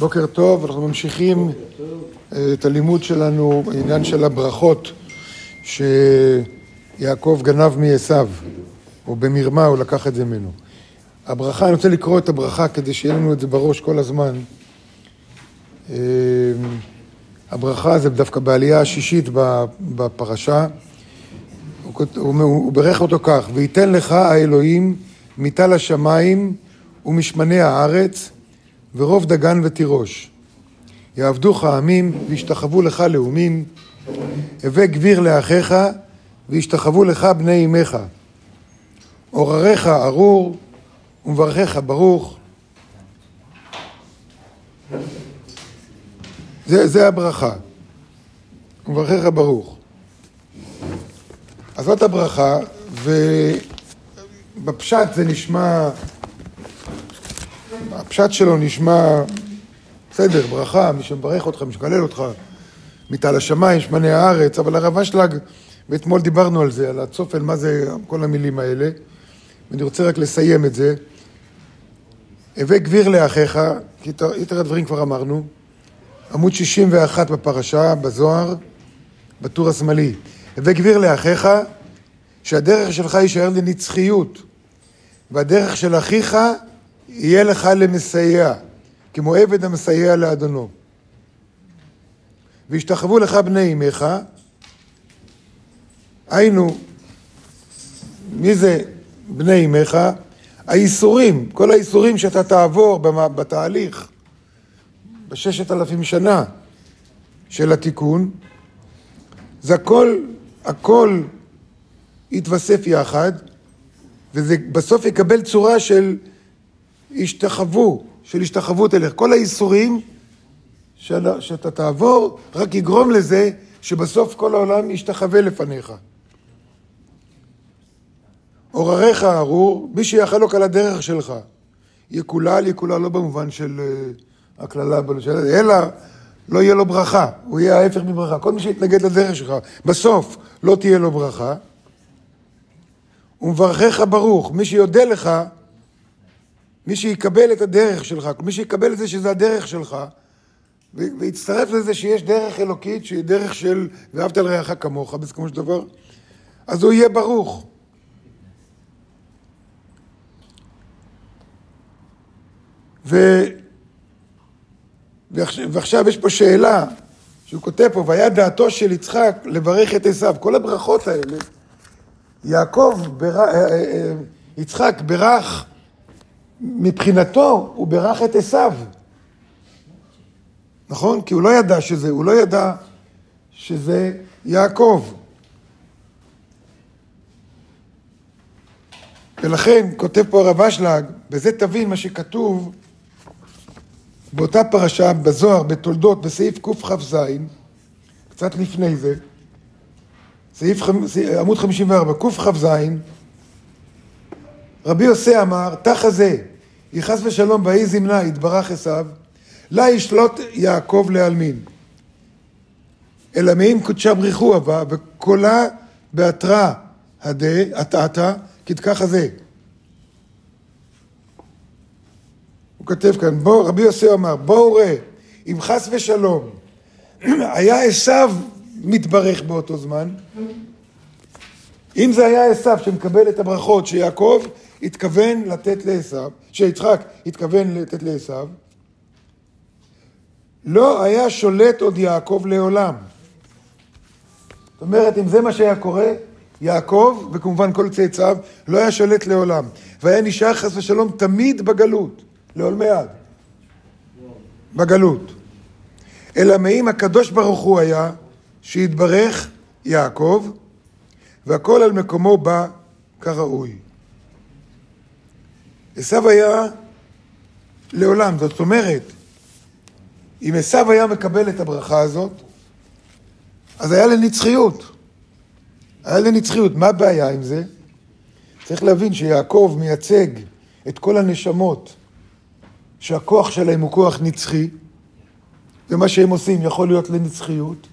בוקר טוב, אנחנו ממשיכים אה, את הלימוד שלנו בעניין של הברכות שיעקב גנב מעשו, או במרמה הוא לקח את זה ממנו. הברכה, אני רוצה לקרוא את הברכה כדי שיהיה לנו את זה בראש כל הזמן. אה, הברכה זה דווקא בעלייה השישית בפרשה. הוא בירך אותו כך, וייתן לך האלוהים מטל השמיים ומשמני הארץ ורוב דגן ותירוש. יעבדוך עמים וישתחוו לך לאומים, הווה גביר לאחיך וישתחוו לך בני אמך. עורריך ארור ומברכיך ברוך. זה, זה הברכה. ומברכיך ברוך. אז זאת הברכה, ובפשט זה נשמע הפשט שלו נשמע, בסדר, ברכה, מי שמברך אותך, מי שמקלל אותך, מטל השמיים, שמני הארץ, אבל הרב אשלג, ואתמול דיברנו על זה, על הצופן, מה זה כל המילים האלה, ואני רוצה רק לסיים את זה. הווה גביר לאחיך, כי יתר הדברים כבר אמרנו, עמוד 61 בפרשה, בזוהר, בטור השמאלי. הווה גביר לאחיך, שהדרך שלך יישאר לנצחיות, והדרך של אחיך יהיה לך למסייע, כמו עבד המסייע לאדונו. וישתחוו לך בני אמך, היינו, מי זה בני אמך? האיסורים, כל האיסורים שאתה תעבור בתהליך, בששת אלפים שנה של התיקון, זה הכל, הכל יתווסף יחד, וזה בסוף יקבל צורה של השתחוו, של השתחוות אליך. כל האיסורים שאתה תעבור, רק יגרום לזה שבסוף כל העולם ישתחווה לפניך. עורריך ארור, מי שיחלוק על הדרך שלך. יקולל, יקולל לא במובן של uh, הקללה, אלא לא יהיה לו ברכה, הוא יהיה ההפך מברכה. כל מי שיתנגד לדרך שלך, בסוף לא תהיה לו ברכה. ומברכך ברוך, מי שיודה לך, מי שיקבל את הדרך שלך, מי שיקבל את זה שזה הדרך שלך, ויצטרף לזה שיש דרך אלוקית, שהיא דרך של ואהבת לרעך כמוך, בסיכומו של דבר, אז הוא יהיה ברוך. ו... ועכשיו יש פה שאלה שהוא כותב פה, והיה דעתו של יצחק לברך את עשיו. כל הברכות האלה, יעקב, בר... אה, אה, אה, יצחק ברך מבחינתו הוא בירך את עשיו. נכון? כי הוא לא ידע שזה, הוא לא ידע שזה יעקב. ולכן כותב פה הרב אשלג, בזה תבין מה שכתוב באותה פרשה בזוהר, בתולדות, בסעיף קכ"ז, קצת לפני זה, סעיף עמוד 54, קכ"ז, רבי יוסי אמר, תחה זה, יחס ושלום באי זמנה, יתברך עשיו, לה ישלוט יעקב לעלמין. אלא מאם קודשה בריחו אבה, וקולה בהתרא הדה, עטעתה, כתכך הזה. הוא כותב כאן, בוא, רבי יוסי אמר, בואו ראה, אם חס ושלום היה עשיו מתברך באותו זמן, אם זה היה עשיו שמקבל את הברכות שיעקב התכוון לתת לעשו, שיצחק התכוון לתת לעשו, לא היה שולט עוד יעקב לעולם. זאת אומרת, אם זה מה שהיה קורה, יעקב, וכמובן כל צאצאיו, לא היה שולט לעולם. והיה נשאר חס ושלום תמיד בגלות, לעולמי עד. בגלות. אלא מאם הקדוש ברוך הוא היה, שהתברך יעקב, והכל על מקומו בא כראוי. עשו היה לעולם, זאת אומרת, אם עשו היה מקבל את הברכה הזאת, אז היה לנצחיות. היה לנצחיות. מה הבעיה עם זה? צריך להבין שיעקב מייצג את כל הנשמות שהכוח שלהם הוא כוח נצחי, ומה שהם עושים יכול להיות לנצחיות,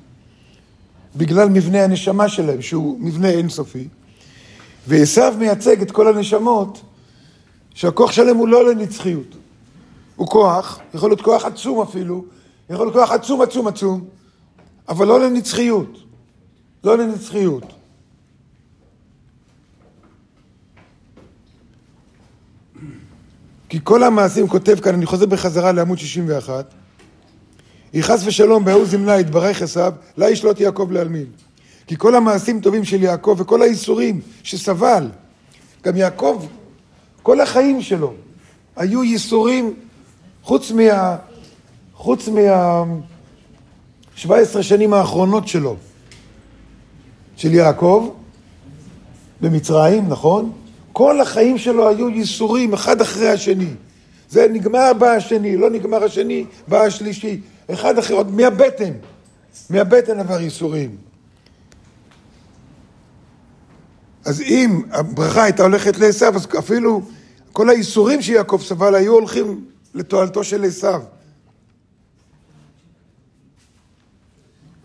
בגלל מבנה הנשמה שלהם, שהוא מבנה אינסופי, ועשו מייצג את כל הנשמות שהכוח שלהם הוא לא לנצחיות. הוא כוח, יכול להיות כוח עצום אפילו, יכול להיות כוח עצום עצום עצום, אבל לא לנצחיות. לא לנצחיות. כי כל המעשים, כותב כאן, אני חוזר בחזרה לעמוד 61, היא חס ושלום בהוא זמנה יתברך עשיו, לה ישלוט יעקב לעלמין. כי כל המעשים טובים של יעקב וכל האיסורים שסבל, גם יעקב, כל החיים שלו היו ייסורים חוץ מה... חוץ מה... 17 שנים האחרונות שלו, של יעקב, במצרים, נכון? כל החיים שלו היו ייסורים אחד אחרי השני. זה נגמר בא השני, לא נגמר השני, בא השלישי. אחד אחר, עוד מהבטן. מהבטן עבר ייסורים. אז אם הברכה הייתה הולכת לעשו, אז אפילו כל האיסורים שיעקב סבל היו הולכים לתועלתו של עשו.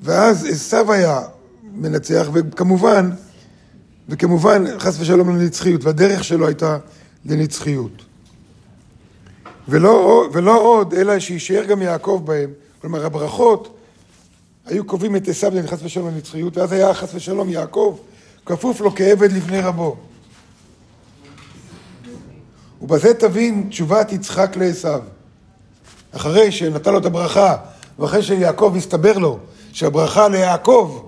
ואז עשו היה מנצח, וכמובן, וכמובן, חס ושלום לנצחיות, והדרך שלו הייתה לנצחיות. ולא, ולא עוד, אלא שישאר גם יעקב בהם. כלומר, הברכות היו קובעים את עשו חס ושלום לנצחיות, ואז היה חס ושלום יעקב כפוף לו כעבד לבני רבו. ובזה תבין תשובת יצחק לעשו. אחרי שנתן לו את הברכה, ואחרי שיעקב הסתבר לו שהברכה ליעקב,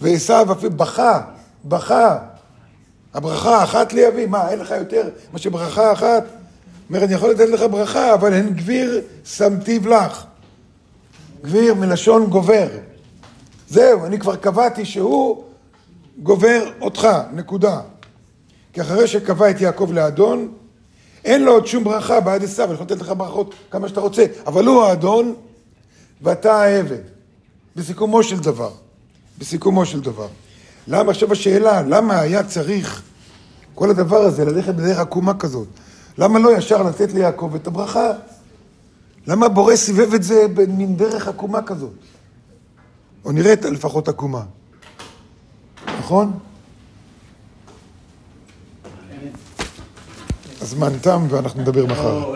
ועשו אפילו בכה, בכה. הברכה אחת לי אבי, מה, אין לך יותר מאשר ברכה אחת? אומר, אני יכול לתת לך ברכה, אבל הן גביר שמתיו לך. גביר מלשון גובר. זהו, אני כבר קבעתי שהוא גובר אותך, נקודה. כי אחרי שקבע את יעקב לאדון, אין לו עוד שום ברכה בעד עשיו, אני יכול לתת לך ברכות כמה שאתה רוצה, אבל הוא האדון ואתה העבד. בסיכומו של דבר. בסיכומו של דבר. למה עכשיו השאלה, למה היה צריך כל הדבר הזה ללכת בדרך עקומה כזאת? למה לא ישר לתת ליעקב את הברכה? למה הבורא סיבב את זה במין דרך עקומה כזאת? או נראית לפחות עקומה. נכון? הזמן תם ואנחנו נדבר מחר.